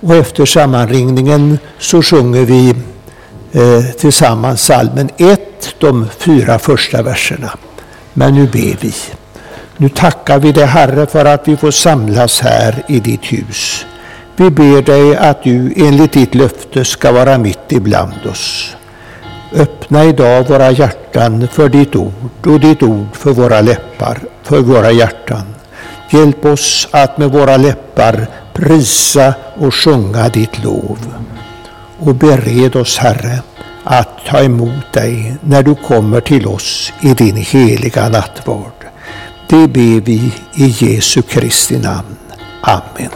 Och efter sammanringningen så sjunger vi eh, tillsammans salmen 1, de fyra första verserna. Men nu ber vi. Nu tackar vi dig Herre för att vi får samlas här i ditt hus. Vi ber dig att du enligt ditt löfte ska vara mitt ibland oss. Öppna idag våra hjärtan för ditt ord och ditt ord för våra läppar, för våra hjärtan. Hjälp oss att med våra läppar prisa och sjunga ditt lov. Och bered oss, Herre, att ta emot dig när du kommer till oss i din heliga nattvard. Det ber vi i Jesu Kristi namn. Amen.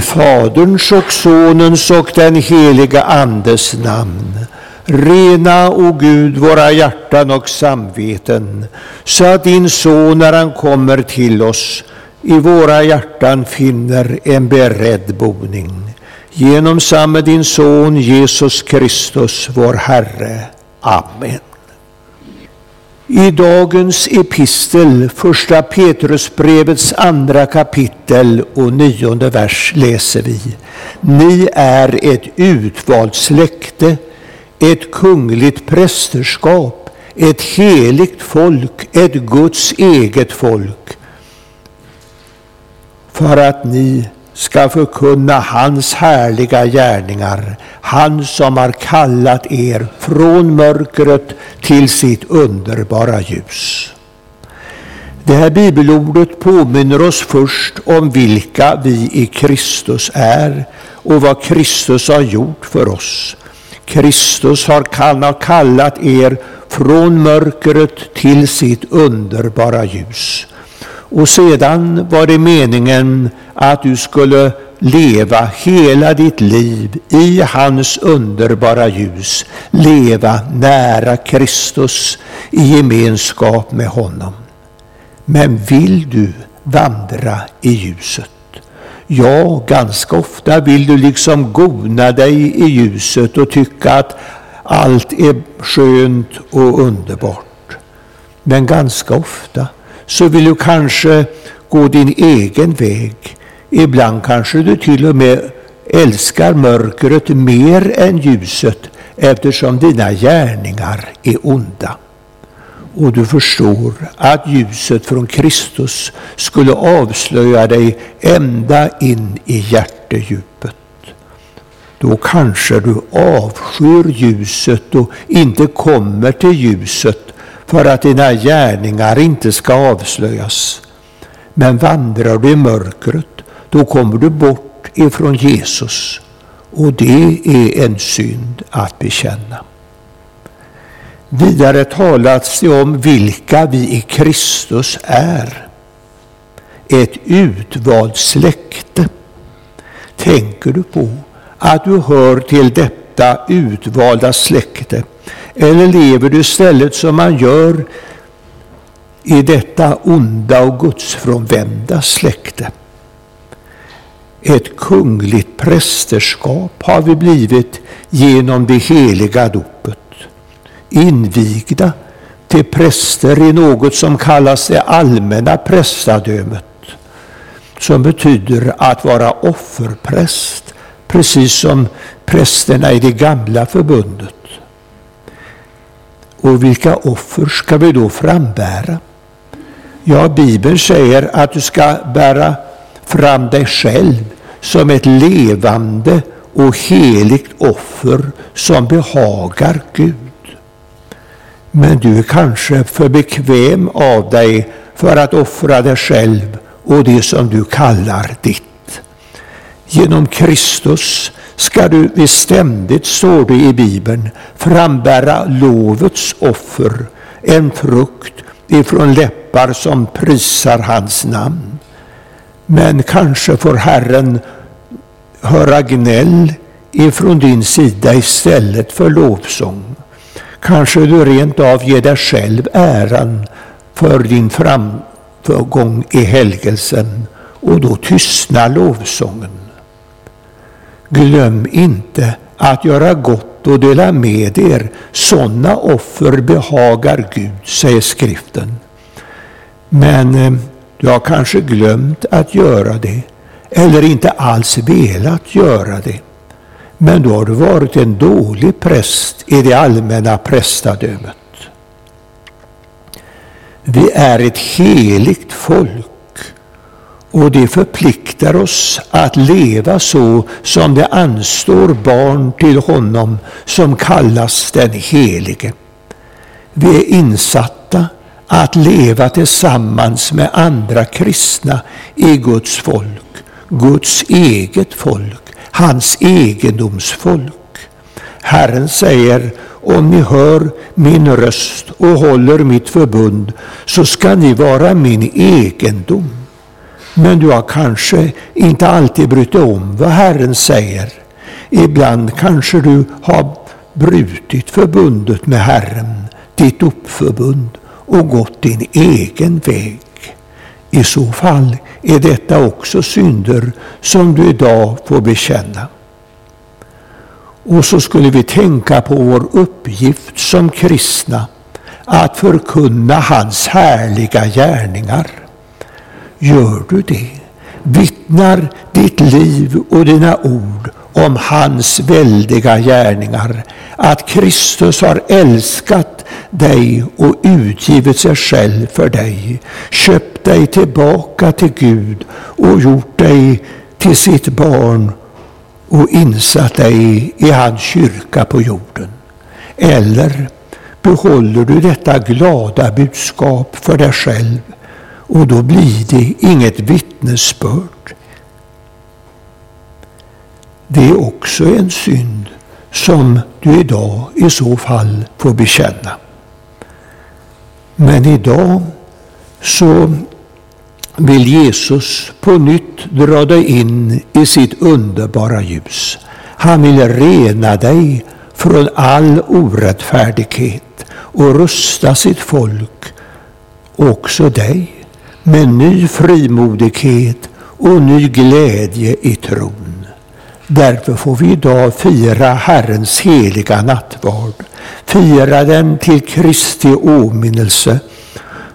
Faderns och Sonens och den heliga Andes namn. Rena, o Gud, våra hjärtan och samveten, så att din Son, när han kommer till oss, i våra hjärtan finner en beredd boning. Genom samme din Son Jesus Kristus, vår Herre. Amen. I dagens epistel, första Petrusbrevets andra kapitel och nionde vers läser vi. Ni är ett utvalt släkte, ett kungligt prästerskap, ett heligt folk, ett Guds eget folk, för att ni ska förkunna hans härliga gärningar, han som har kallat er från mörkret till sitt underbara ljus. Det här bibelordet påminner oss först om vilka vi i Kristus är och vad Kristus har gjort för oss. Kristus har kallat er från mörkret till sitt underbara ljus. Och sedan var det meningen att du skulle leva hela ditt liv i hans underbara ljus, leva nära Kristus i gemenskap med honom. Men vill du vandra i ljuset? Ja, ganska ofta vill du liksom gona dig i ljuset och tycka att allt är skönt och underbart. Men ganska ofta så vill du kanske gå din egen väg. Ibland kanske du till och med älskar mörkret mer än ljuset eftersom dina gärningar är onda. Och du förstår att ljuset från Kristus skulle avslöja dig ända in i hjärtedjupet. Då kanske du avskyr ljuset och inte kommer till ljuset för att dina gärningar inte ska avslöjas. Men vandrar du i mörkret, då kommer du bort ifrån Jesus. Och det är en synd att bekänna. Vidare talas det om vilka vi i Kristus är. Ett utvalt släkte. Tänker du på att du hör till detta utvalda släkte? Eller lever du istället som man gör i detta onda och gudsfrånvända släkte? Ett kungligt prästerskap har vi blivit genom det heliga dopet invigda till präster i något som kallas det allmänna prästadömet, som betyder att vara offerpräst, precis som prästerna i det gamla förbundet. Och vilka offer ska vi då frambära? Ja, Bibeln säger att du ska bära fram dig själv som ett levande och heligt offer som behagar Gud. Men du är kanske för bekväm av dig för att offra dig själv och det som du kallar ditt. Genom Kristus ska du ständigt, står det i Bibeln, frambära lovets offer, en frukt ifrån läppar som prisar hans namn. Men kanske får Herren höra gnäll ifrån din sida istället för lovsång. Kanske du rent av ger dig själv äran för din framgång i helgelsen och då tystnar lovsången. Glöm inte att göra gott och dela med er. Sådana offer behagar Gud, säger skriften. Men eh, du har kanske glömt att göra det eller inte alls velat göra det. Men då har du varit en dålig präst i det allmänna prästadömet. Vi är ett heligt folk och det förpliktar oss att leva så som det anstår barn till honom som kallas den Helige. Vi är insatta att leva tillsammans med andra kristna i Guds folk, Guds eget folk, hans egendomsfolk. Herren säger, om ni hör min röst och håller mitt förbund, så ska ni vara min egendom. Men du har kanske inte alltid brytt dig om vad Herren säger. Ibland kanske du har brutit förbundet med Herren, ditt uppförbund, och gått din egen väg. I så fall är detta också synder som du idag får bekänna. Och så skulle vi tänka på vår uppgift som kristna att förkunna hans härliga gärningar. Gör du det? Vittnar ditt liv och dina ord om hans väldiga gärningar, att Kristus har älskat dig och utgivit sig själv för dig, köpt dig tillbaka till Gud och gjort dig till sitt barn och insatt dig i hans kyrka på jorden? Eller behåller du detta glada budskap för dig själv och då blir det inget vittnesbörd. Det är också en synd som du idag i så fall får bekänna. Men idag så vill Jesus på nytt dra dig in i sitt underbara ljus. Han vill rena dig från all orättfärdighet och rusta sitt folk, också dig, med ny frimodighet och ny glädje i tron. Därför får vi idag fira Herrens heliga nattvard, fira den till Kristi åminnelse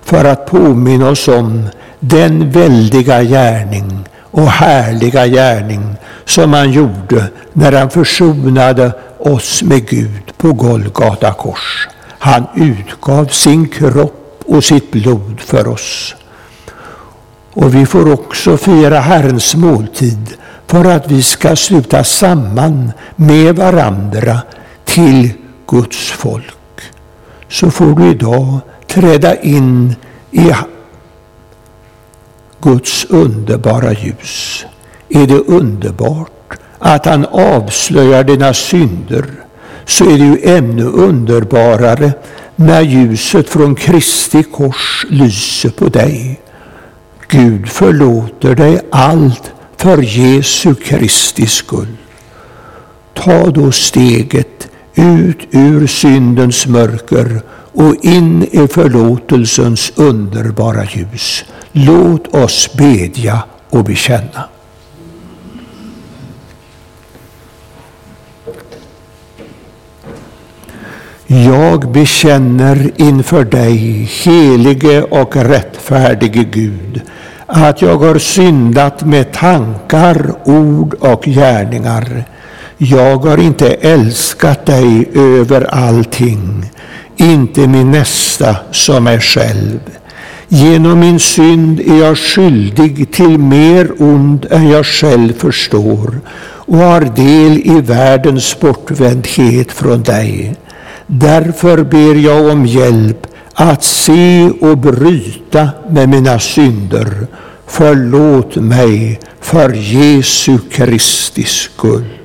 för att påminna oss om den väldiga gärning och härliga gärning som han gjorde när han försonade oss med Gud på Golgata kors. Han utgav sin kropp och sitt blod för oss. Och vi får också fira Herrens måltid för att vi ska sluta samman med varandra till Guds folk. Så får du idag träda in i Guds underbara ljus. Är det underbart att han avslöjar dina synder så är det ju ännu underbarare när ljuset från Kristi kors lyser på dig. Gud förlåter dig allt för Jesu Kristi skull. Ta då steget ut ur syndens mörker och in i förlåtelsens underbara ljus. Låt oss bedja och bekänna. Jag bekänner inför dig, helige och rättfärdige Gud, att jag har syndat med tankar, ord och gärningar. Jag har inte älskat dig över allting, inte min nästa som mig själv. Genom min synd är jag skyldig till mer ond än jag själv förstår och har del i världens bortvändhet från dig. Därför ber jag om hjälp att se och bryta med mina synder. Förlåt mig för Jesu Kristi skull.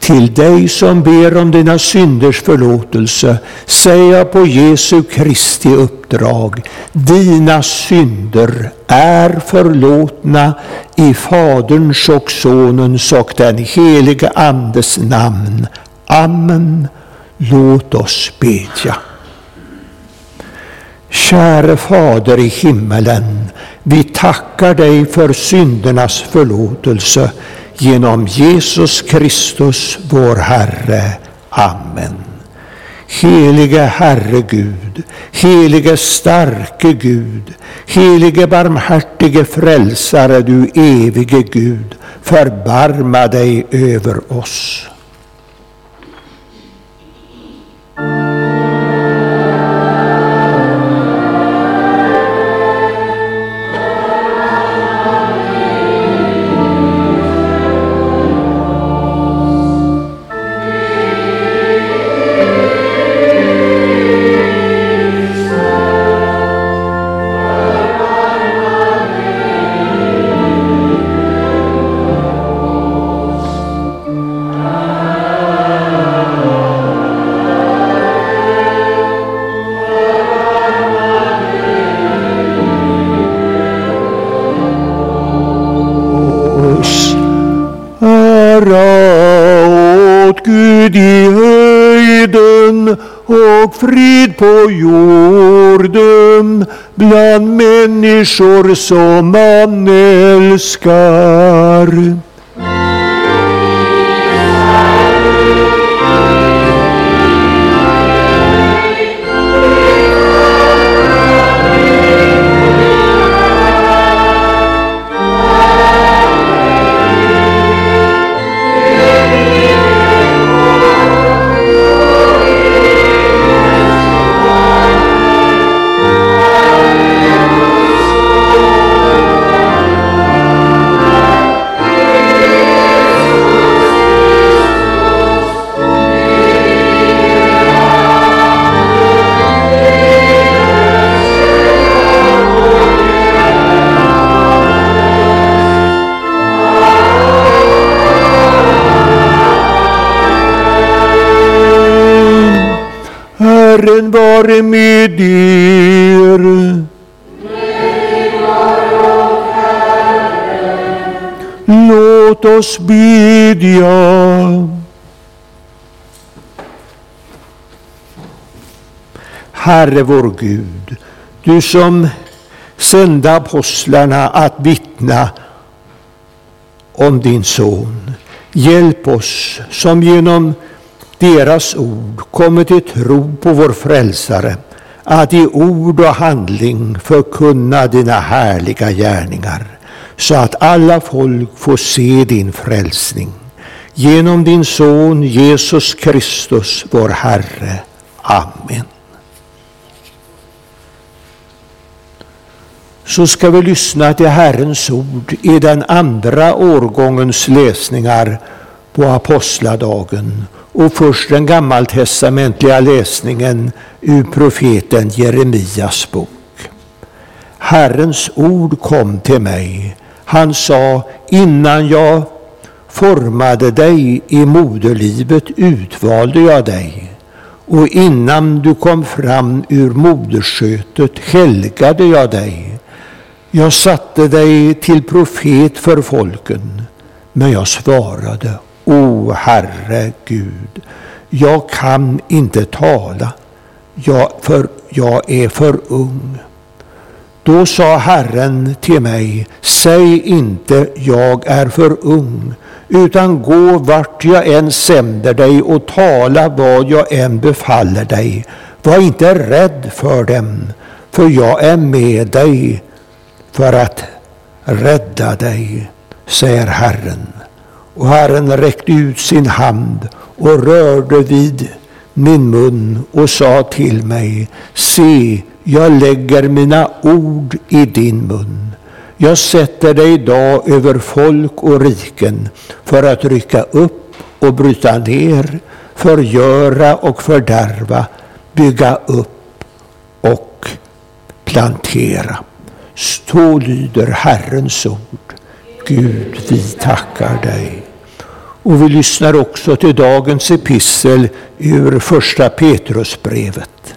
Till dig som ber om dina synders förlåtelse säger jag på Jesu Kristi uppdrag, dina synder är förlåtna i Faderns och Sonens och den helige Andes namn. Amen. Låt oss bedja. Käre Fader i himmelen, vi tackar dig för syndernas förlåtelse genom Jesus Kristus, vår Herre. Amen. Helige Herre Gud, helige starke Gud, helige barmhärtige frälsare, du evige Gud, förbarma dig över oss. Frid på jorden bland människor som man älskar. Vare med er. Låt oss bedja. Herre vår Gud, du som sände apostlarna att vittna om din son. Hjälp oss som genom deras ord kommer till tro på vår frälsare att i ord och handling förkunna dina härliga gärningar så att alla folk får se din frälsning. Genom din son Jesus Kristus, vår Herre. Amen. Så ska vi lyssna till Herrens ord i den andra årgångens läsningar på apostladagen och först den gammaltestamentliga läsningen ur profeten Jeremias bok. Herrens ord kom till mig. Han sa, innan jag formade dig i moderlivet utvalde jag dig och innan du kom fram ur moderskötet helgade jag dig. Jag satte dig till profet för folken, men jag svarade, O Herre Gud, jag kan inte tala, jag, för jag är för ung. Då sa Herren till mig, säg inte jag är för ung, utan gå vart jag än sänder dig och tala vad jag än befaller dig. Var inte rädd för dem, för jag är med dig för att rädda dig, säger Herren. Och Herren räckte ut sin hand och rörde vid min mun och sa till mig, se, jag lägger mina ord i din mun. Jag sätter dig idag över folk och riken för att rycka upp och bryta ner, förgöra och fördärva, bygga upp och plantera. Så lyder Herrens ord. Gud, vi tackar dig. Och vi lyssnar också till dagens epistel ur första Petrusbrevet.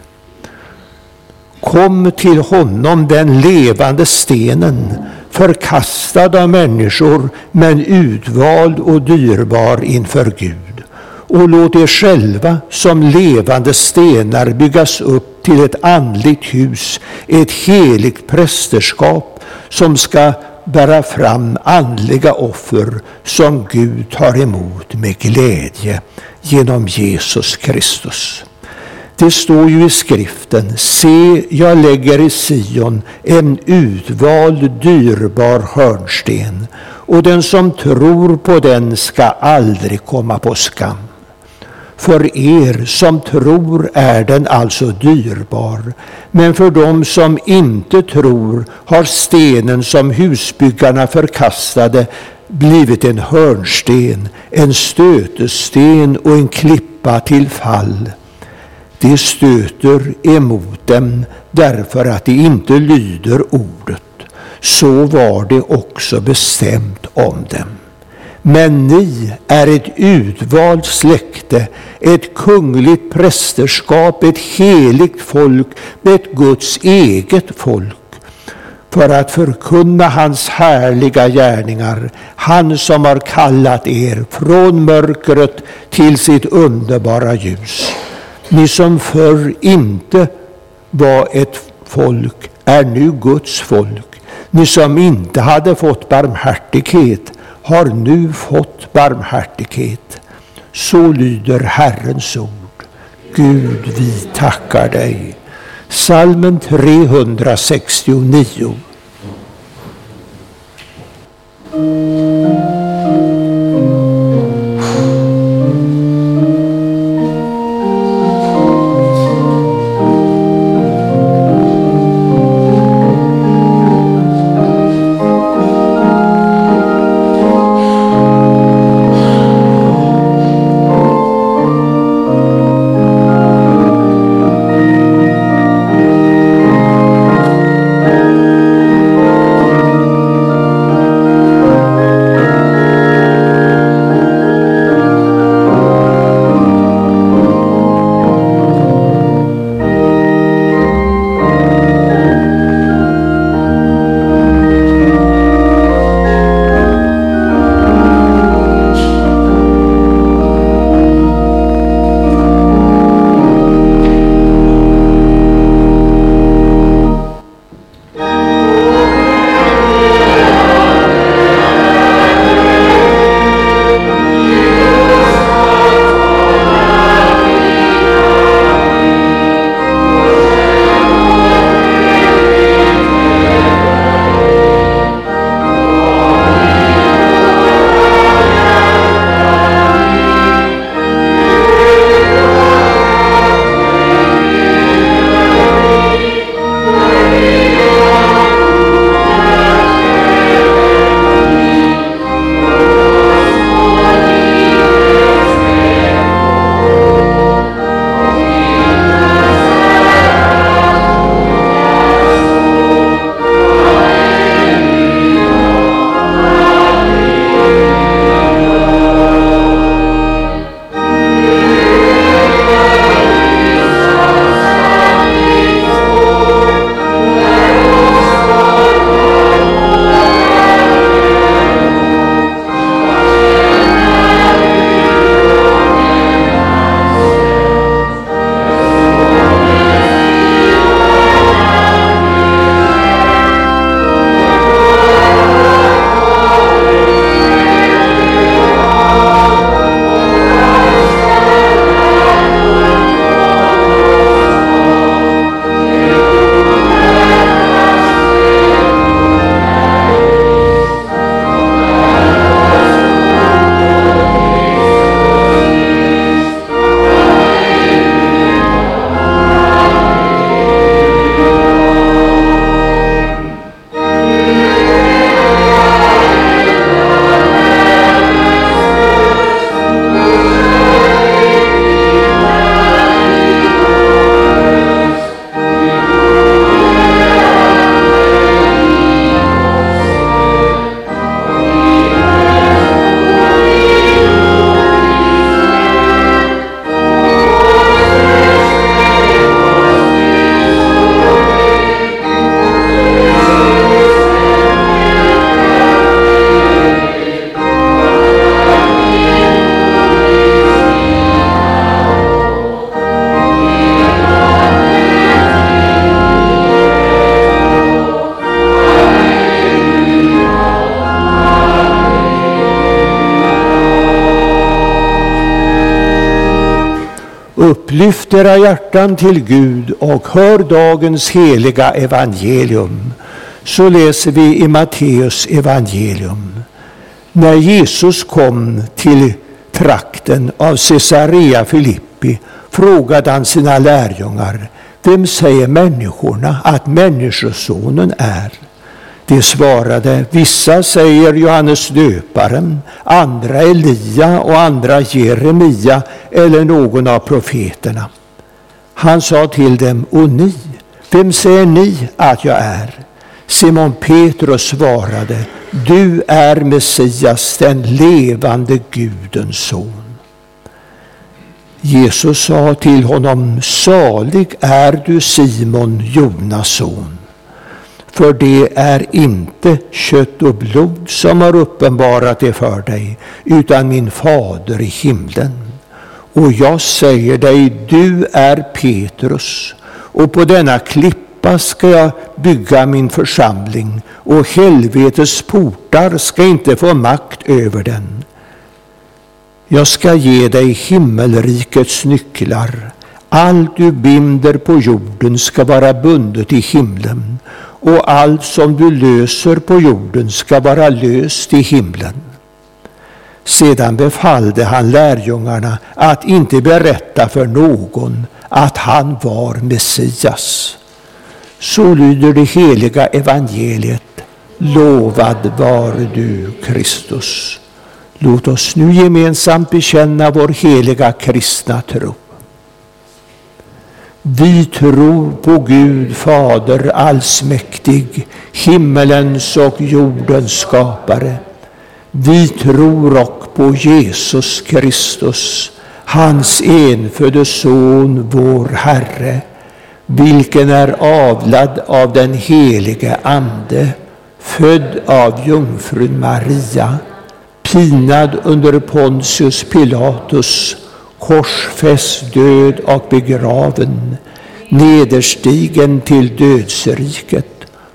Kom till honom, den levande stenen, förkastad av människor, men utvald och dyrbar inför Gud. Och låt er själva som levande stenar byggas upp till ett andligt hus, ett heligt prästerskap som ska bära fram andliga offer som Gud tar emot med glädje genom Jesus Kristus. Det står ju i skriften, se, jag lägger i Sion en utvald dyrbar hörnsten, och den som tror på den ska aldrig komma på skam. För er som tror är den alltså dyrbar, men för dem som inte tror har stenen som husbyggarna förkastade blivit en hörnsten, en stötesten och en klippa till fall. De stöter emot dem därför att de inte lyder ordet. Så var det också bestämt om dem. Men ni är ett utvalt släkte, ett kungligt prästerskap, ett heligt folk, ett Guds eget folk för att förkunna hans härliga gärningar, han som har kallat er från mörkret till sitt underbara ljus. Ni som förr inte var ett folk är nu Guds folk. Ni som inte hade fått barmhärtighet har nu fått barmhärtighet. Så lyder Herrens ord. Gud, vi tackar dig. Salmen 369. Upplyft era hjärtan till Gud och hör dagens heliga evangelium. Så läser vi i Matteus evangelium. När Jesus kom till trakten av Caesarea Filippi frågade han sina lärjungar, vem säger människorna att Människosonen är? De svarade, vissa säger Johannes döparen, andra Elia och andra Jeremia eller någon av profeterna. Han sa till dem, och ni, vem säger ni att jag är? Simon Petrus svarade, du är Messias, den levande Gudens son. Jesus sa till honom, salig är du Simon, Jonas son. För det är inte kött och blod som har uppenbarat det för dig, utan min fader i himlen. Och jag säger dig, du är Petrus, och på denna klippa ska jag bygga min församling, och helvetets portar ska inte få makt över den. Jag ska ge dig himmelrikets nycklar. Allt du binder på jorden ska vara bundet i himlen och allt som du löser på jorden ska vara löst i himlen. Sedan befallde han lärjungarna att inte berätta för någon att han var Messias. Så lyder det heliga evangeliet. Lovad var du, Kristus. Låt oss nu gemensamt bekänna vår heliga kristna tro. Vi tror på Gud Fader allsmäktig, himmelens och jordens skapare. Vi tror och på Jesus Kristus, hans enfödde Son, vår Herre, vilken är avlad av den helige Ande, född av jungfrun Maria, pinad under Pontius Pilatus, korsfäst, död och begraven, nederstigen till dödsriket,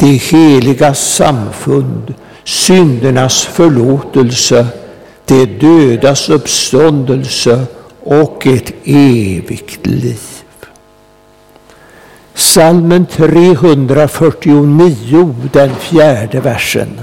det heliga samfund, syndernas förlåtelse, det dödas uppståndelse och ett evigt liv. Salmen 349, den fjärde versen.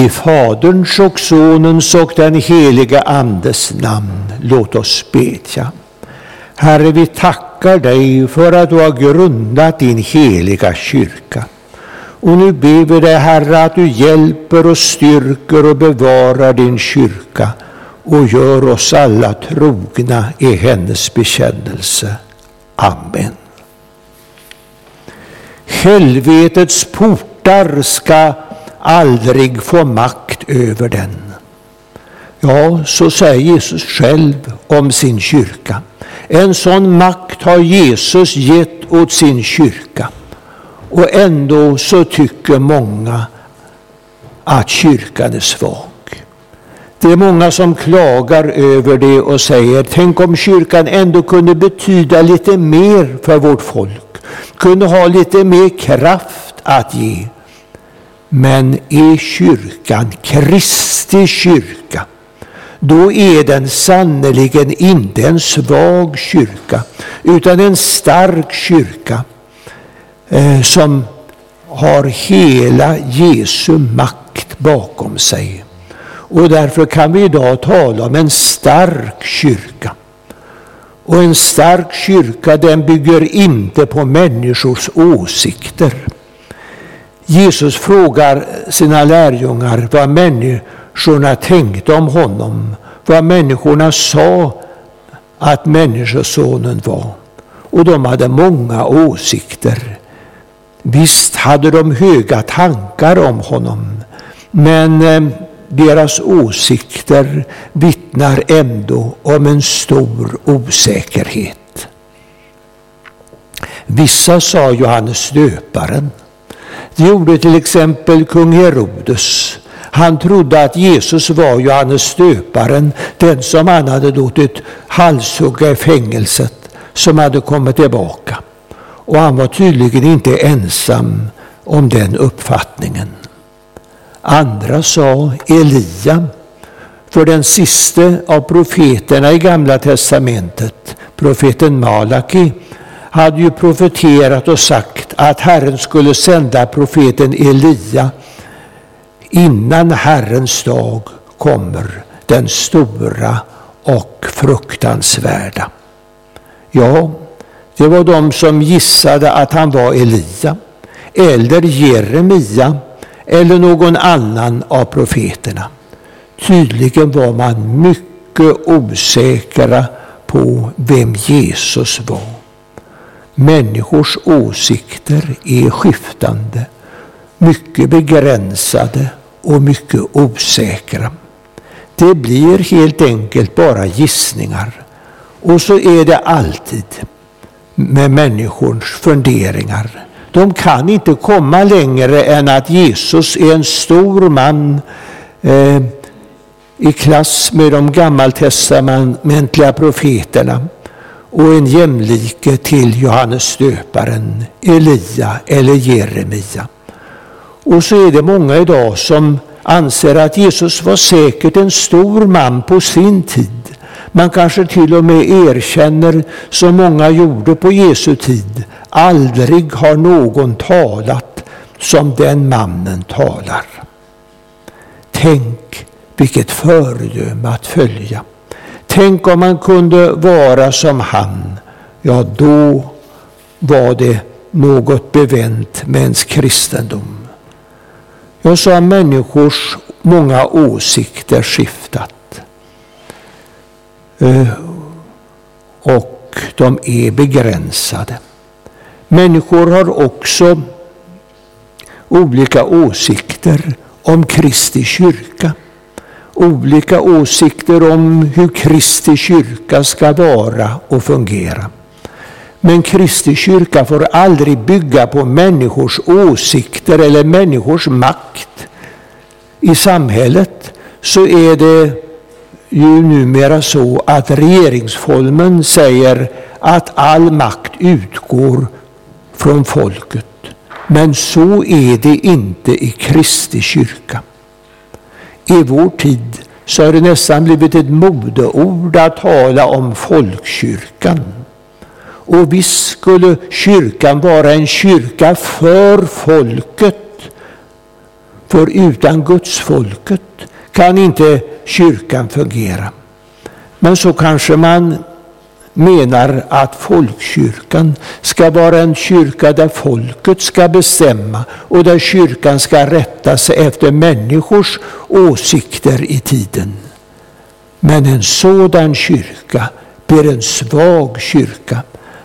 I Faderns och Sonens och den helige Andes namn, låt oss bedja. Herre, vi tackar dig för att du har grundat din heliga kyrka. Och nu ber vi dig, Herre, att du hjälper och styrker och bevarar din kyrka och gör oss alla trogna i hennes bekännelse. Amen. Helvetets portar ska aldrig få makt över den. Ja, så säger Jesus själv om sin kyrka. En sån makt har Jesus gett åt sin kyrka. Och ändå så tycker många att kyrkan är svag. Det är många som klagar över det och säger, tänk om kyrkan ändå kunde betyda lite mer för vårt folk, kunde ha lite mer kraft att ge. Men är kyrkan Kristi kyrka, då är den sannerligen inte en svag kyrka, utan en stark kyrka eh, som har hela Jesu makt bakom sig. Och därför kan vi idag tala om en stark kyrka. Och en stark kyrka den bygger inte på människors åsikter. Jesus frågar sina lärjungar vad människorna tänkte om honom, vad människorna sa att Människosonen var. Och de hade många åsikter. Visst hade de höga tankar om honom, men eh, deras åsikter vittnar ändå om en stor osäkerhet. Vissa sa Johannes döparen. Det gjorde till exempel kung Herodes. Han trodde att Jesus var Johannes döparen, den som han hade låtit halshugga i fängelset, som hade kommit tillbaka. Och han var tydligen inte ensam om den uppfattningen. Andra sa Elia, för den siste av profeterna i Gamla testamentet, profeten Malaki, hade ju profeterat och sagt att Herren skulle sända profeten Elia innan Herrens dag kommer, den stora och fruktansvärda. Ja, det var de som gissade att han var Elia eller Jeremia eller någon annan av profeterna. Tydligen var man mycket osäkra på vem Jesus var. Människors åsikter är skiftande, mycket begränsade och mycket osäkra. Det blir helt enkelt bara gissningar. Och så är det alltid med människors funderingar. De kan inte komma längre än att Jesus är en stor man eh, i klass med de gammaltestamentliga profeterna och en jämlike till Johannes döparen, Elia eller Jeremia. Och så är det många idag som anser att Jesus var säkert en stor man på sin tid. Man kanske till och med erkänner, som många gjorde på Jesu tid, aldrig har någon talat som den mannen talar. Tänk vilket föredöme att följa. Tänk om man kunde vara som han. Ja, då var det något bevänt med ens kristendom. Jag sa människors många åsikter skiftat. Eh, och de är begränsade. Människor har också olika åsikter om Kristi kyrka. Olika åsikter om hur Kristi kyrka ska vara och fungera. Men Kristi kyrka får aldrig bygga på människors åsikter eller människors makt. I samhället så är det ju numera så att regeringsformen säger att all makt utgår från folket. Men så är det inte i Kristi kyrka. I vår tid så har det nästan blivit ett modeord att tala om folkkyrkan. Och visst skulle kyrkan vara en kyrka för folket för utan gudsfolket kan inte kyrkan fungera. Men så kanske man menar att folkkyrkan ska vara en kyrka där folket ska bestämma och där kyrkan ska rätta sig efter människors åsikter i tiden. Men en sådan kyrka blir en svag kyrka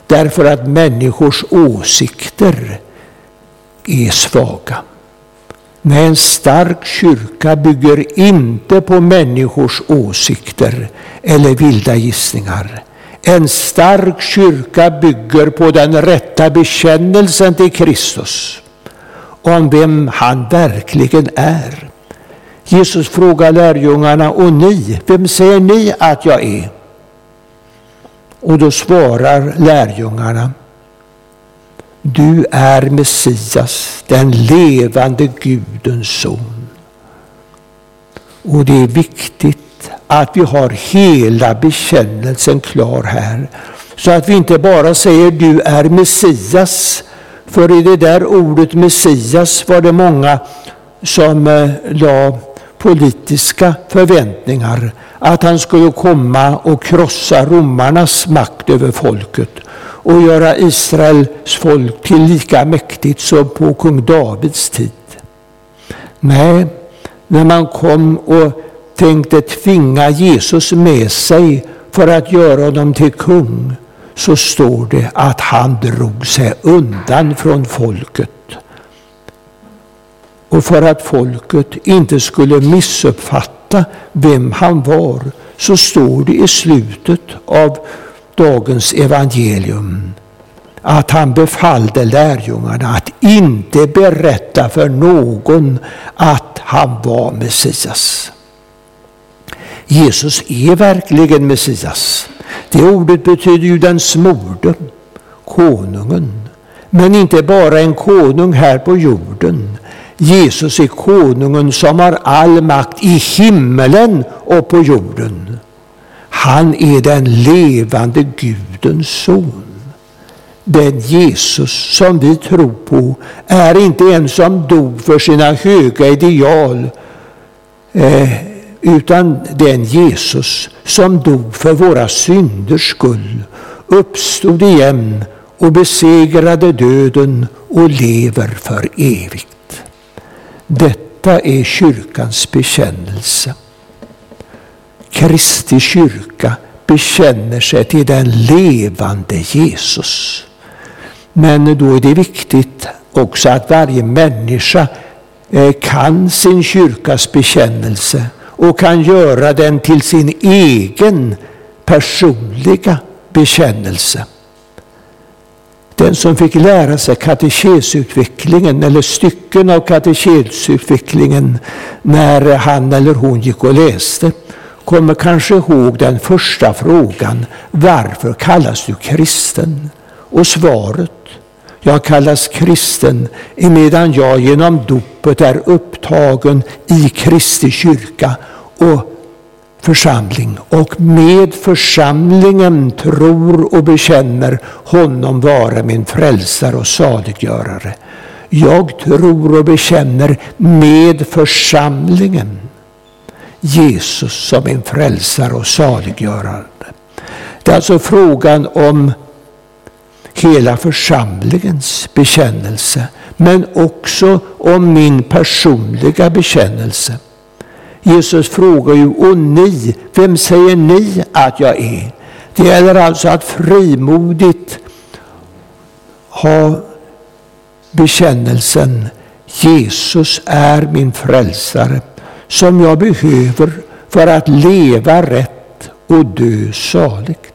därför att människors åsikter är svaga. Nej, en stark kyrka bygger inte på människors åsikter eller vilda gissningar. En stark kyrka bygger på den rätta bekännelsen till Kristus om vem han verkligen är. Jesus frågar lärjungarna, och ni, vem säger ni att jag är? Och då svarar lärjungarna, du är Messias, den levande Gudens son. Och det är viktigt att vi har hela bekännelsen klar här. Så att vi inte bara säger du är Messias. För i det där ordet Messias var det många som eh, la politiska förväntningar att han skulle komma och krossa romarnas makt över folket och göra Israels folk till lika mäktigt som på kung Davids tid. Nej, när man kom och tänkte tvinga Jesus med sig för att göra honom till kung, så står det att han drog sig undan från folket. Och för att folket inte skulle missuppfatta vem han var, så står det i slutet av dagens evangelium att han befallde lärjungarna att inte berätta för någon att han var Messias. Jesus är verkligen Messias. Det ordet betyder ju den smorde, konungen. Men inte bara en konung här på jorden. Jesus är konungen som har all makt i himmelen och på jorden. Han är den levande Gudens son. Den Jesus som vi tror på är inte en som dog för sina höga ideal, eh, utan den Jesus som dog för våra synders skull, uppstod igen och besegrade döden och lever för evigt. Detta är kyrkans bekännelse. Kristi kyrka bekänner sig till den levande Jesus. Men då är det viktigt också att varje människa eh, kan sin kyrkas bekännelse och kan göra den till sin egen personliga bekännelse. Den som fick lära sig katekesutvecklingen eller stycken av katekesutvecklingen när han eller hon gick och läste kommer kanske ihåg den första frågan. Varför kallas du kristen? Och svaret, jag kallas kristen emedan jag genom dopet är upptagen i Kristi kyrka och församling och med församlingen tror och bekänner honom vara min frälsare och saliggörare. Jag tror och bekänner med församlingen Jesus som min frälsare och saliggörare. Det är alltså frågan om hela församlingens bekännelse, men också om min personliga bekännelse. Jesus frågar ju, och ni, vem säger ni att jag är? Det gäller alltså att frimodigt ha bekännelsen Jesus är min frälsare som jag behöver för att leva rätt och dö saligt.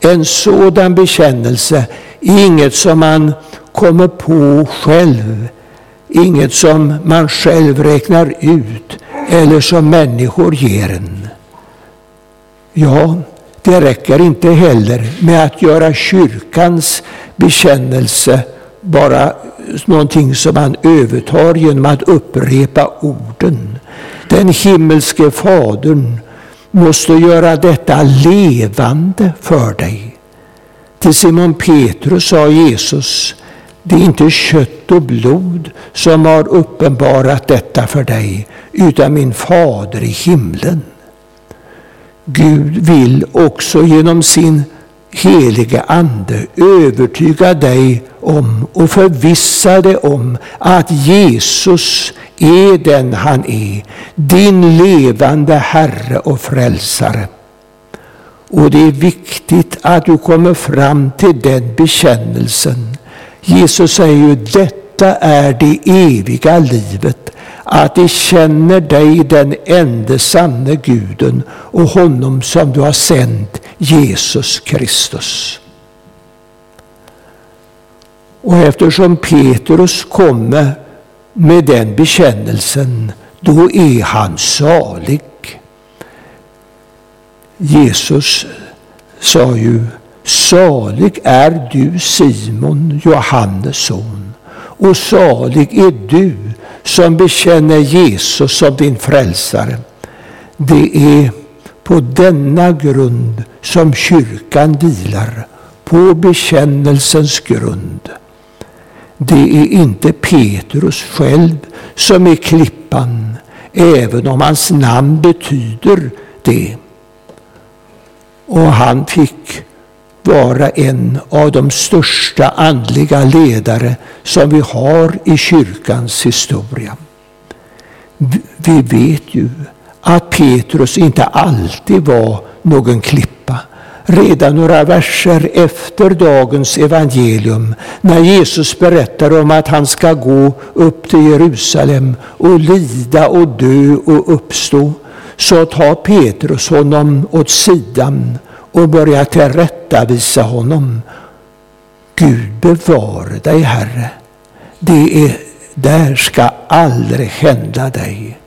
En sådan bekännelse är inget som man kommer på själv, inget som man själv räknar ut eller som människor ger en. Ja, det räcker inte heller med att göra kyrkans bekännelse bara någonting som man övertar genom att upprepa orden. Den himmelske Fadern måste göra detta levande för dig. Till Simon Petrus sa Jesus, det är inte kött och blod som har uppenbarat detta för dig, utan min fader i himlen. Gud vill också genom sin helige Ande övertyga dig om och förvissa dig om att Jesus är den han är, din levande Herre och Frälsare. Och det är viktigt att du kommer fram till den bekännelsen. Jesus säger ju, detta detta är det eviga livet, att de känner dig, den enda sanne Guden, och honom som du har sänt, Jesus Kristus. Och eftersom Petrus kommer med den bekännelsen, då är han salig. Jesus sa ju, salig är du Simon, Johannes son, och salig är du som bekänner Jesus som din frälsare. Det är på denna grund som kyrkan vilar, på bekännelsens grund. Det är inte Petrus själv som är klippan, även om hans namn betyder det. Och han fick vara en av de största andliga ledare som vi har i kyrkans historia. Vi vet ju att Petrus inte alltid var någon klippa. Redan några verser efter dagens evangelium, när Jesus berättar om att han ska gå upp till Jerusalem och lida och dö och uppstå, så tar Petrus honom åt sidan och börjar tillrättavisa honom. Gud bevare dig, Herre. Det är, där ska aldrig hända dig.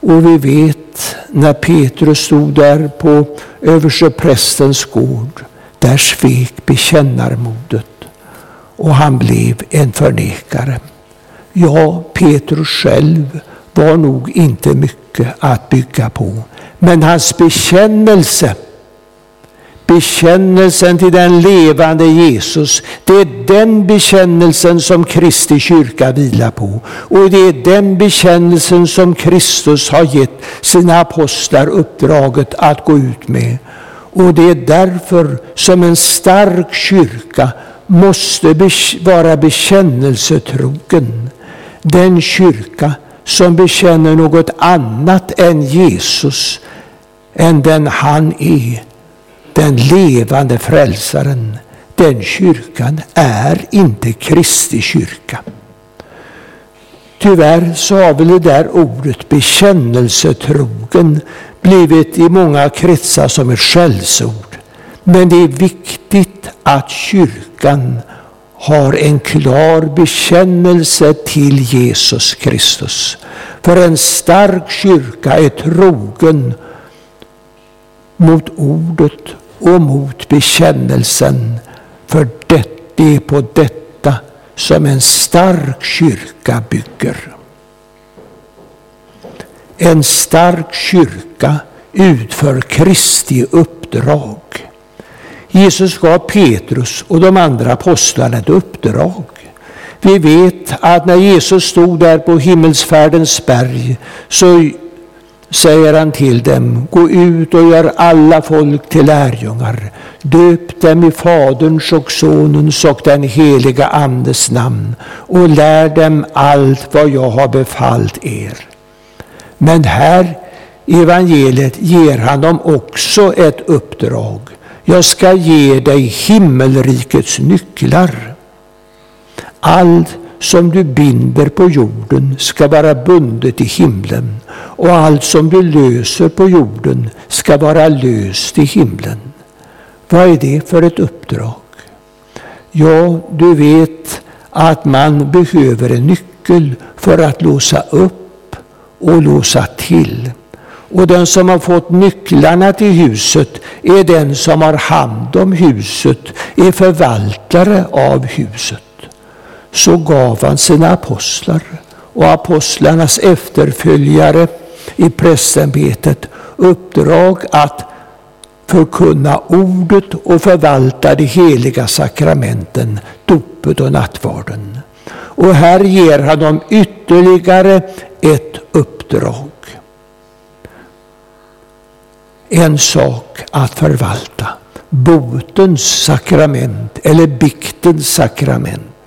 Och vi vet när Petrus stod där på översteprästens gård, där svek bekännarmodet och han blev en förnekare. Ja, Petrus själv var nog inte mycket att bygga på, men hans bekännelse Bekännelsen till den levande Jesus, det är den bekännelsen som Kristi kyrka vilar på. Och det är den bekännelsen som Kristus har gett sina apostlar uppdraget att gå ut med. Och det är därför som en stark kyrka måste vara bekännelsetrogen. Den kyrka som bekänner något annat än Jesus, än den han är, den levande frälsaren, den kyrkan är inte Kristi kyrka. Tyvärr så har väl det där ordet bekännelsetrogen blivit i många kretsar som ett skällsord. Men det är viktigt att kyrkan har en klar bekännelse till Jesus Kristus. För en stark kyrka är trogen mot ordet och mot bekännelsen. För det är på detta som en stark kyrka bygger. En stark kyrka utför Kristi uppdrag. Jesus gav Petrus och de andra apostlarna ett uppdrag. Vi vet att när Jesus stod där på himmelsfärdens berg så säger han till dem, gå ut och gör alla folk till lärjungar. Döp dem i Faderns och Sonens och den heliga Andes namn och lär dem allt vad jag har befallt er. Men här i evangeliet ger han dem också ett uppdrag. Jag ska ge dig himmelrikets nycklar. Allt som du binder på jorden ska vara bundet i himlen och allt som du löser på jorden ska vara löst i himlen. Vad är det för ett uppdrag? Ja, du vet att man behöver en nyckel för att låsa upp och låsa till. Och den som har fått nycklarna till huset är den som har hand om huset, är förvaltare av huset så gav han sina apostlar och apostlarnas efterföljare i prästämbetet uppdrag att förkunna ordet och förvalta de heliga sakramenten, dopet och nattvarden. Och här ger han dem ytterligare ett uppdrag. En sak att förvalta. Botens sakrament eller biktens sakrament.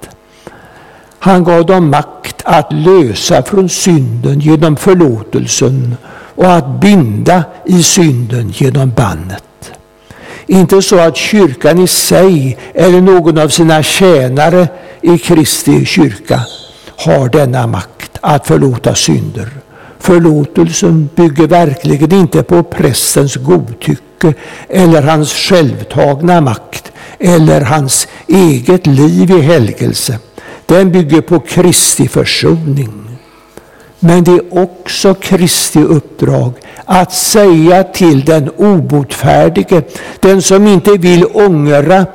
Han gav dem makt att lösa från synden genom förlåtelsen och att binda i synden genom bannet. Inte så att kyrkan i sig eller någon av sina tjänare i Kristi kyrka har denna makt att förlåta synder. Förlåtelsen bygger verkligen inte på prästens godtycke eller hans självtagna makt eller hans eget liv i helgelse. Den bygger på Kristi försoning. Men det är också Kristi uppdrag att säga till den obotfärdige, den som inte vill ångra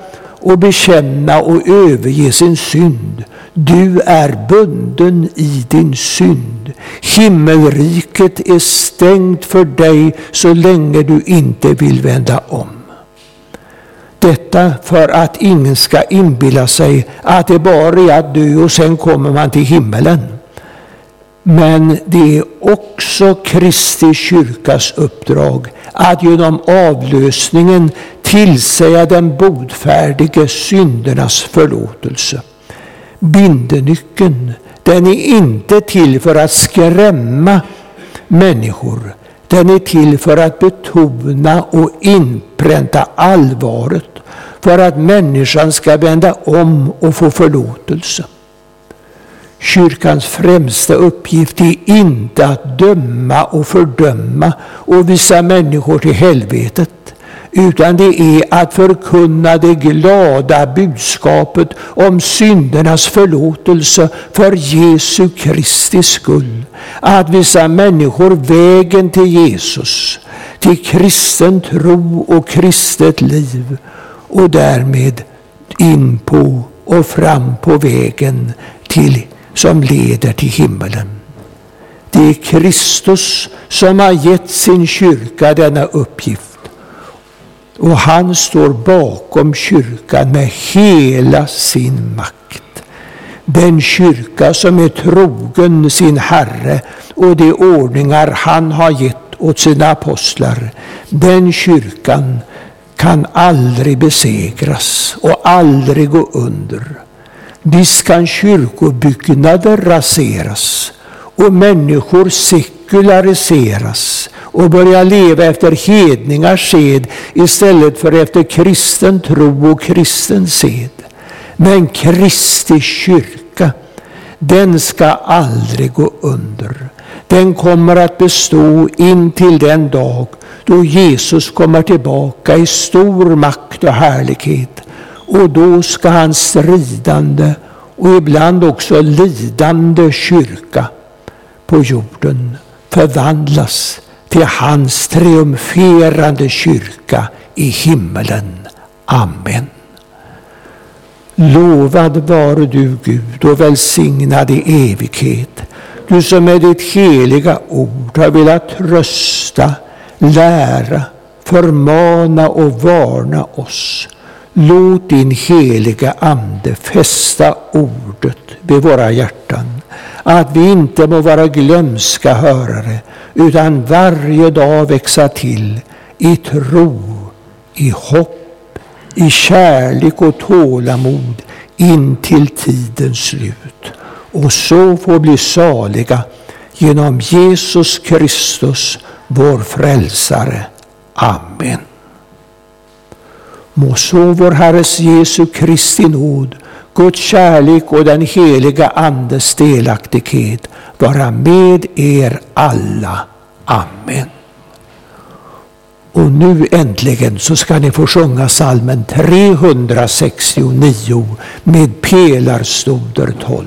och bekänna och överge sin synd. Du är bunden i din synd. Himmelriket är stängt för dig så länge du inte vill vända om. Detta för att ingen ska inbilla sig att det bara är att dö och sen kommer man till himmelen. Men det är också Kristi kyrkas uppdrag att genom avlösningen tillsäga den bodfärdige syndernas förlåtelse. Bindenyckeln, den är inte till för att skrämma människor. Den är till för att betona och inpränta allvaret, för att människan ska vända om och få förlåtelse. Kyrkans främsta uppgift är inte att döma och fördöma och visa människor till helvetet, utan det är att förkunna det glada budskapet om syndernas förlåtelse för Jesu Kristi skull. Att visa människor vägen till Jesus, till kristen tro och kristet liv och därmed in på och fram på vägen till som leder till himmelen. Det är Kristus som har gett sin kyrka denna uppgift. Och han står bakom kyrkan med hela sin makt. Den kyrka som är trogen sin Herre och de ordningar han har gett åt sina apostlar, den kyrkan kan aldrig besegras och aldrig gå under. Visst kan kyrkobyggnader raseras och människor sekulariseras och börja leva efter hedningars sed istället för efter kristen tro och kristen sed. Men Kristi kyrka, den ska aldrig gå under. Den kommer att bestå in till den dag då Jesus kommer tillbaka i stor makt och härlighet och då ska hans stridande och ibland också lidande kyrka på jorden förvandlas till hans triumferande kyrka i himmelen. Amen. Lovad vare du Gud och välsignad i evighet, du som med ditt heliga ord har velat trösta, lära, förmana och varna oss Låt din heliga Ande fästa ordet vid våra hjärtan, att vi inte må vara glömska hörare, utan varje dag växa till i tro, i hopp, i kärlek och tålamod in till tidens slut. Och så få bli saliga genom Jesus Kristus, vår frälsare. Amen. Må så vår Herres Jesu Kristi nåd, Guds kärlek och den heliga Andes delaktighet vara med er alla. Amen. Och nu äntligen så ska ni få sjunga salmen 369 med pelarstoder 12.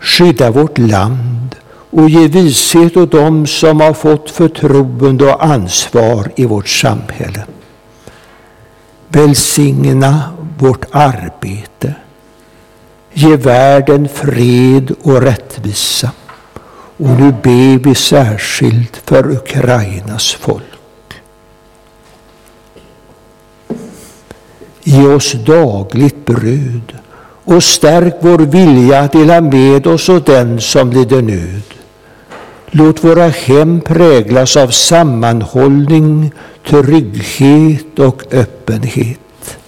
Skydda vårt land och ge vishet åt dem som har fått förtroende och ansvar i vårt samhälle. Välsigna vårt arbete. Ge världen fred och rättvisa. Och nu ber vi särskilt för Ukrainas folk. Ge oss dagligt bröd och stärk vår vilja att dela med oss åt den som lider nöd. Låt våra hem präglas av sammanhållning, trygghet och öppenhet.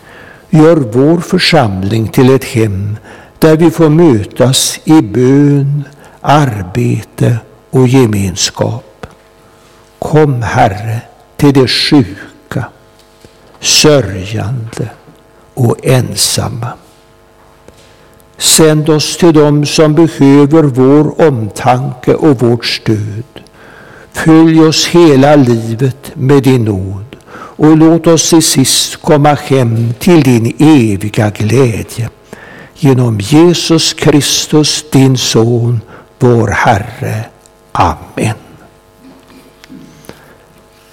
Gör vår församling till ett hem där vi får mötas i bön, arbete och gemenskap. Kom, Herre, till de sjuka, sörjande och ensamma. Sänd oss till dem som behöver vår omtanke och vårt stöd. Följ oss hela livet med din nåd och låt oss till sist komma hem till din eviga glädje. Genom Jesus Kristus, din Son, vår Herre. Amen.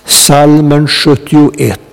Salmen 71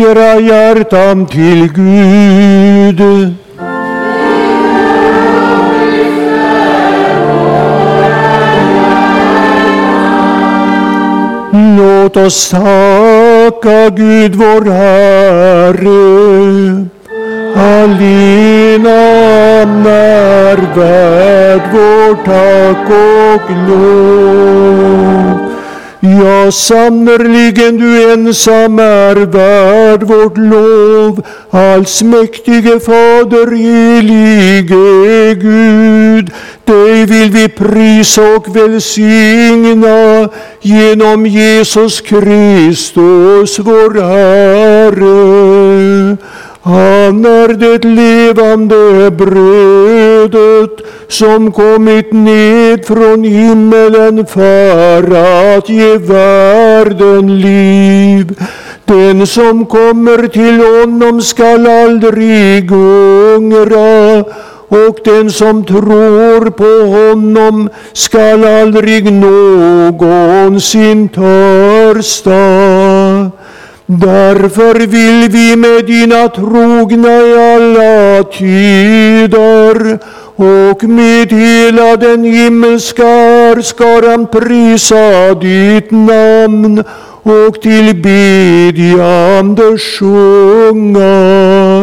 Upplyft era hjärtan till Gud. Låt oss tacka Gud vår Herre. Allena är värd vår tack och lov. Ja, sannerligen du ensam är värd vårt lov, allsmäktige Fader, helige Gud. Dig vill vi prisa och välsigna genom Jesus Kristus, vår Herre. Han är det levande brödet som kommit ned från himmelen för att ge världen liv. Den som kommer till honom skall aldrig hungra och den som tror på honom skall aldrig någonsin törsta. Därför vill vi med dina trogna i alla tider och med hela den himmelska skaran prisa ditt namn och tillbedjande sjunga.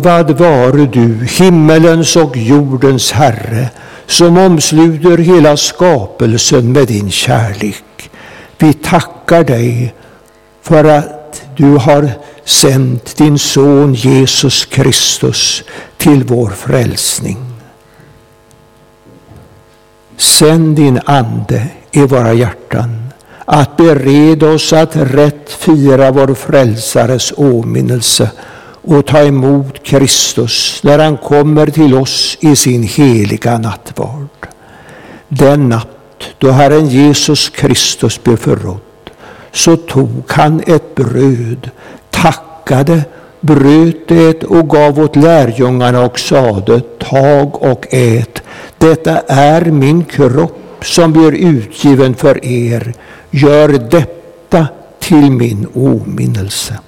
Lovad vare du, himmelens och jordens Herre, som omsluter hela skapelsen med din kärlek. Vi tackar dig för att du har sänt din son Jesus Kristus till vår frälsning. Sänd din Ande i våra hjärtan att bereda oss att rätt fira vår Frälsares åminnelse och ta emot Kristus när han kommer till oss i sin heliga nattvard. Den natt då Herren Jesus Kristus blev förrådd så tog han ett bröd, tackade, bröt det och gav åt lärjungarna och sade, tag och ät, detta är min kropp som blir utgiven för er, gör detta till min åminnelse.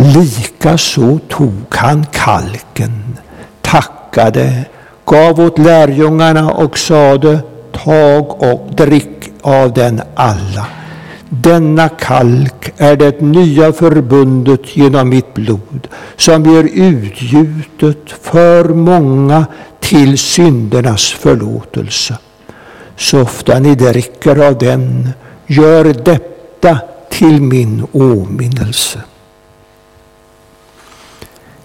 Likaså tog han kalken, tackade, gav åt lärjungarna och sade, tag och drick av den alla. Denna kalk är det nya förbundet genom mitt blod, som blir utgjutet för många till syndernas förlåtelse. Så ofta ni dricker av den, gör detta till min åminnelse.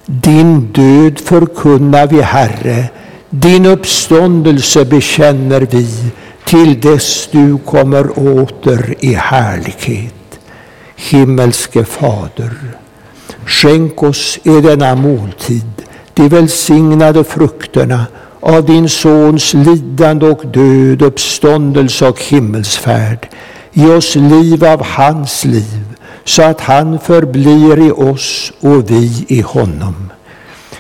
Din död förkunnar vi, Herre, din uppståndelse bekänner vi till dess du kommer åter i härlighet. Himmelske Fader, skänk oss i denna måltid de välsignade frukterna av din Sons lidande och död, uppståndelse och himmelsfärd. Ge oss liv av hans liv så att han förblir i oss och vi i honom.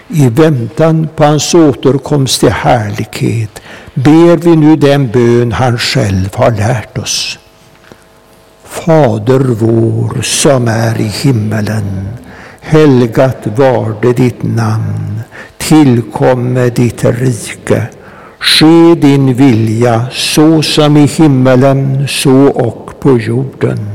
I väntan på hans återkomst till härlighet ber vi nu den bön han själv har lärt oss. Fader vår som är i himmelen. Helgat varde ditt namn. Tillkomme ditt rike. Ske din vilja så som i himmelen så och på jorden.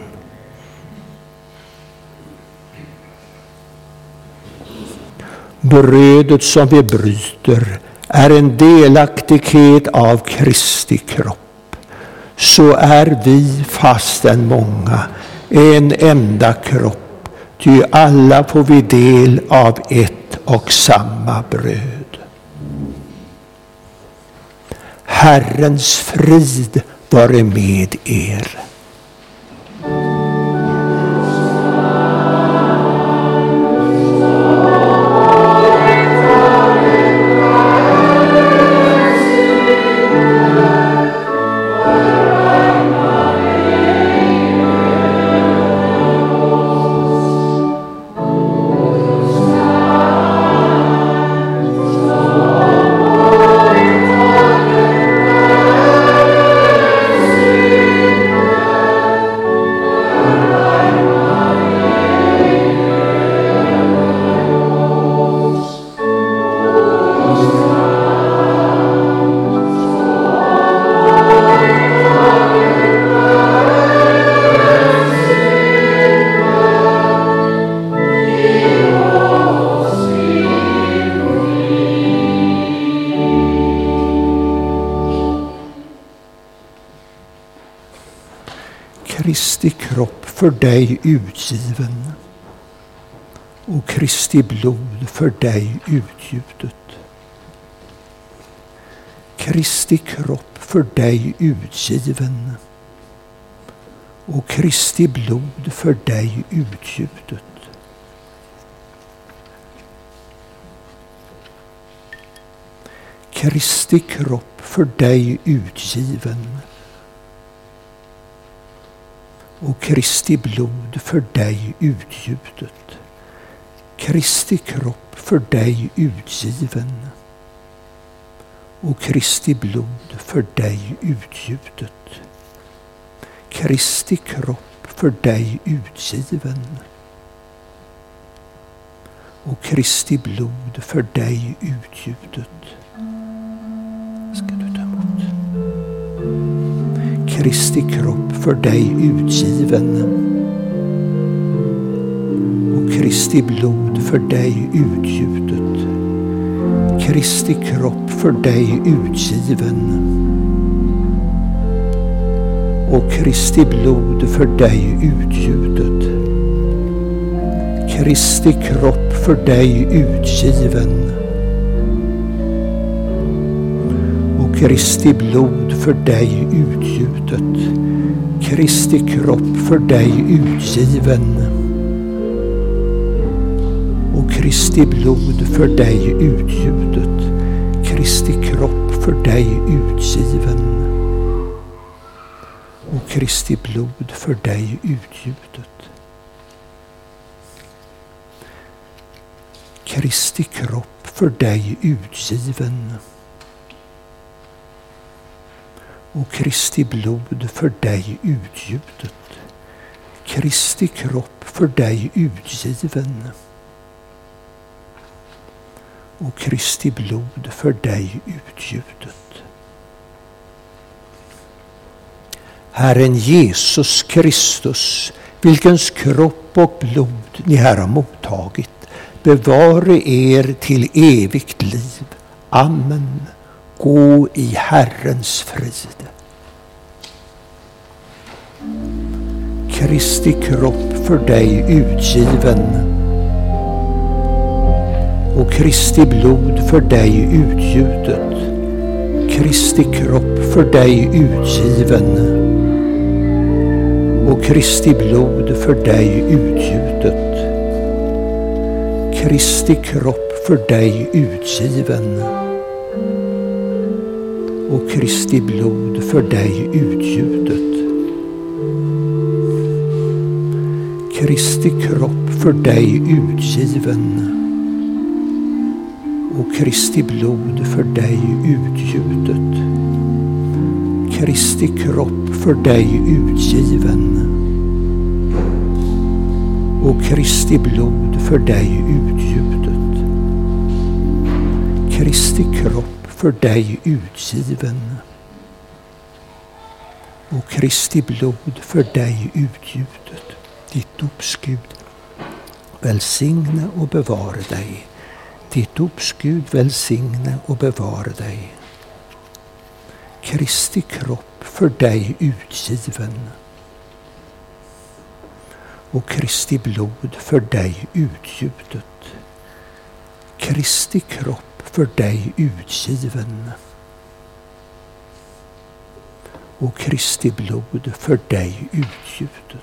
Brödet som vi bryter är en delaktighet av Kristi kropp. Så är vi, fastän många, en enda kropp, ty alla får vi del av ett och samma bröd. Herrens frid vare med er. För dig utgiven och Kristi blod för dig utgjutet. Kristi kropp för dig utgiven och Kristi blod för dig utgjutet. Kristi kropp för dig utgiven och Kristi blod för dig utgjutet. Kristi kropp för dig utgiven och Kristi blod för dig utgjutet. Kristi kropp för dig utgiven och Kristi blod för dig utgjutet. Kristi kropp för dig utgiven och Kristi blod för dig utgjutet. Kristi kropp för dig utgiven och Kristi blod för dig utgjutet. Kristi kropp för dig utgiven Kristi blod för dig utgjutet. Kristi kropp för dig utgiven och Kristi blod för dig utgjutet. Kristi kropp för dig utgiven och Kristi blod för dig utgjutet. Kristi kropp för dig utgiven och Kristi blod för dig utgjutet. Kristi kropp för dig utgiven och Kristi blod för dig utgjutet. Herren Jesus Kristus, vilkens kropp och blod ni här har mottagit, bevare er till evigt liv. Amen. Gå i Herrens frid. Kristi kropp för dig utgiven och Kristi blod för dig utgjutet. Kristi kropp för dig utgiven och Kristi blod för dig utgjutet. Kristi kropp för dig utgiven och Kristi blod för dig utgjutet. Kristi kropp för dig utgiven och Kristi blod för dig utgjutet. Kristi kropp för dig utgiven och Kristi blod för dig utgjutet. Kristi kropp för dig utgiven och Kristi blod för dig utgjutet. Ditt dopsgud välsigne och bevara dig. Ditt dopsgud välsigne och bevara dig. Kristi kropp för dig utgiven och Kristi blod för dig utgjutet. Kristi kropp för dig utgiven och Kristi blod för dig utgjutet.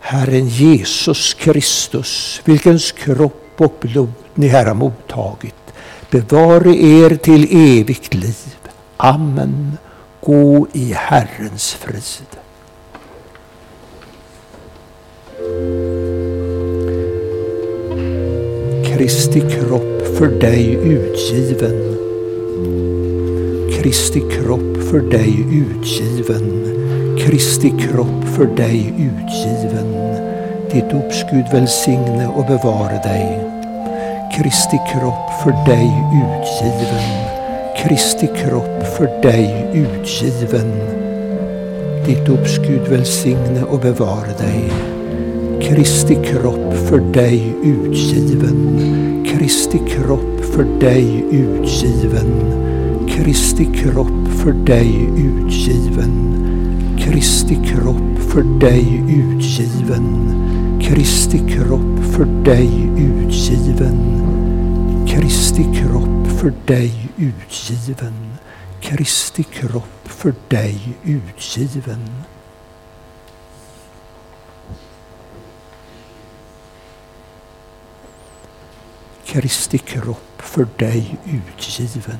Herren Jesus Kristus, vilkens kropp och blod ni här har mottagit, bevare er till evigt liv. Amen. Gå i Herrens frid. Kristi kropp för dig utgiven. Kristi kropp för dig utgiven. Kristi kropp för dig utgiven. Ditt dopsgud välsigne och bevara dig. Kristi kropp för dig utgiven. Kristi kropp för dig utgiven. Ditt dopsgud välsigne och bevara dig. Kristi kropp för dig utgiven. Kristi kropp för dig utgiven. Kristi kropp för dig utgiven. Kristi kropp för dig utgiven. Kristi kropp för dig utgiven. Kristi kropp för dig utgiven. Kristi kropp för dig utgiven. Kristi kropp för dig utgiven.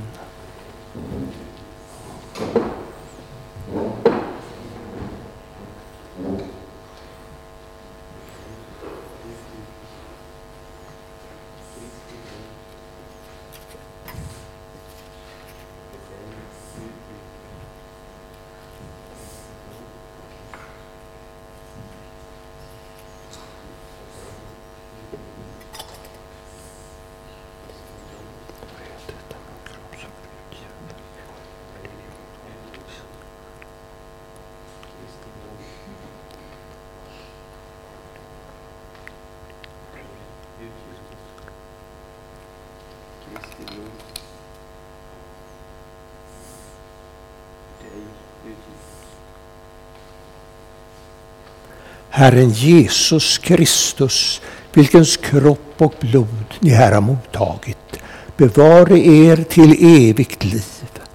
Herren Jesus Kristus, vilkens kropp och blod ni här har mottagit, bevare er till evigt liv.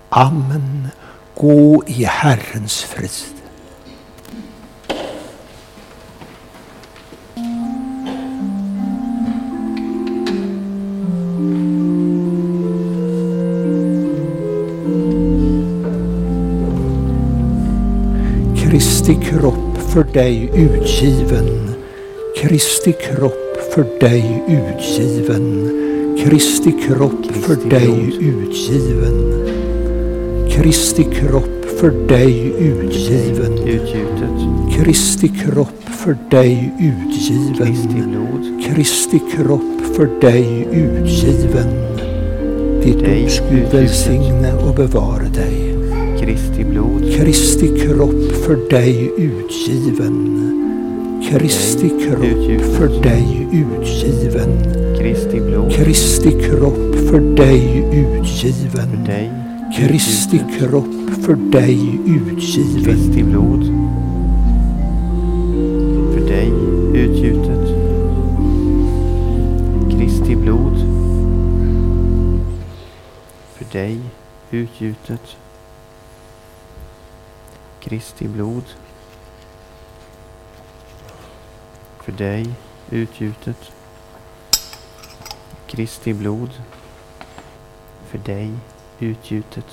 Amen. Gå i Herrens frid. Kristi kropp för dig utgiven. Kristi kropp för dig utgiven. Kristi kropp för dig utgiven. Kristi kropp för dig utgiven. Kristi kropp för dig utgiven. Kristi kropp för dig utgiven. Ditt dopsgud välsigne och bevara dig. Kristi blod. Kristi kropp för dig utgiven. Kristi kropp för dig utgiven. Kristi blod. Kristi kropp för dig utgiven. För dig. Kristi kropp för dig utgiven. Kristi blod. För dig utgjutet. Kristi blod. För dig utgjutet. Kristi blod. För dig utgjutet. Kristi blod. för dig utgjutet.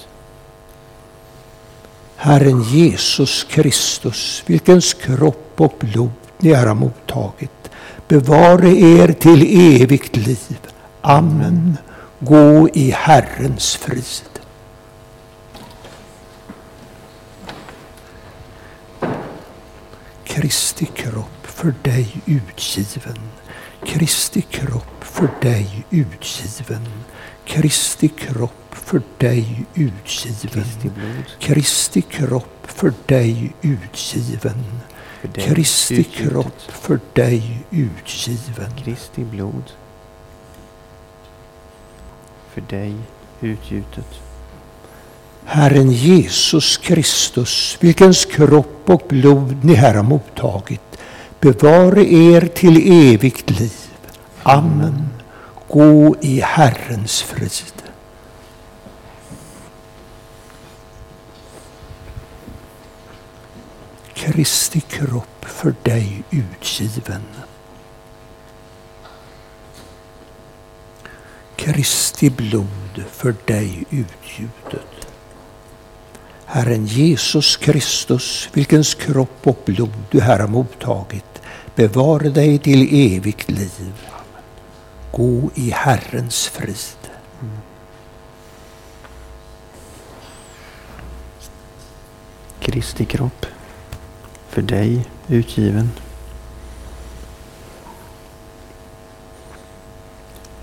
Herren Jesus Kristus, vilkens kropp och blod ni har mottagit, bevare er till evigt liv. Amen. Gå i Herrens frid. Kristi kropp för dig utgiven. Kristi kropp för dig utgiven. Kristi kropp för dig utgiven. Kristi kropp för dig utgiven. Kristi kropp för dig utgiven. Kristi blod för dig utgjutet. Herren Jesus Kristus, vilkens kropp och blod ni här har mottagit, bevare er till evigt liv. Amen. Gå i Herrens frid. Kristi kropp för dig utgiven. Kristi blod för dig utgjutet. Herren Jesus Kristus, vilkens kropp och blod du här har mottagit, bevare dig till evigt liv. Gå i Herrens frid. Kristi kropp för dig utgiven.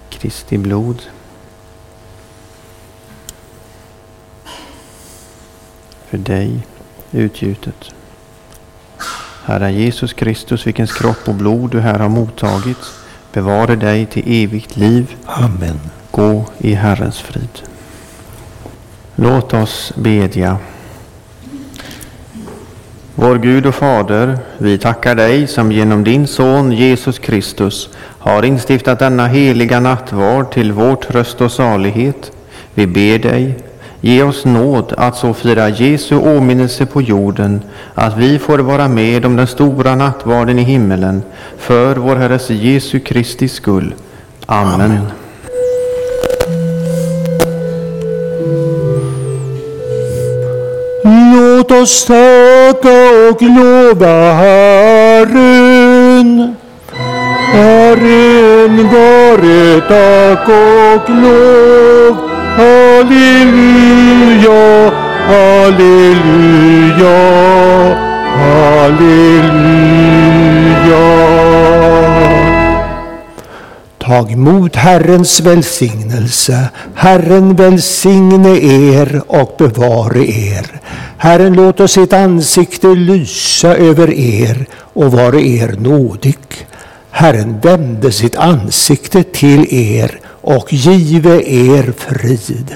Kristi blod för dig utgjutet. Herre Jesus Kristus, vilkens kropp och blod du här har mottagit, bevare dig till evigt liv. Amen. Gå i Herrens frid. Låt oss bedja. Vår Gud och Fader, vi tackar dig som genom din Son Jesus Kristus har instiftat denna heliga nattvard till vår tröst och salighet. Vi ber dig, ge oss nåd att så fira Jesu åminnelse på jorden, att vi får vara med om den stora nattvarden i himmelen, för vår Herres Jesu Kristi skull. Amen. Låt oss tacka och lova Herren. Herren vare tack och lov. Halleluja, halleluja, halleluja. Tag emot Herrens välsignelse. Herren välsigne er och bevare er. Herren låter sitt ansikte lysa över er och vare er nådig. Herren vände sitt ansikte till er och give er frid.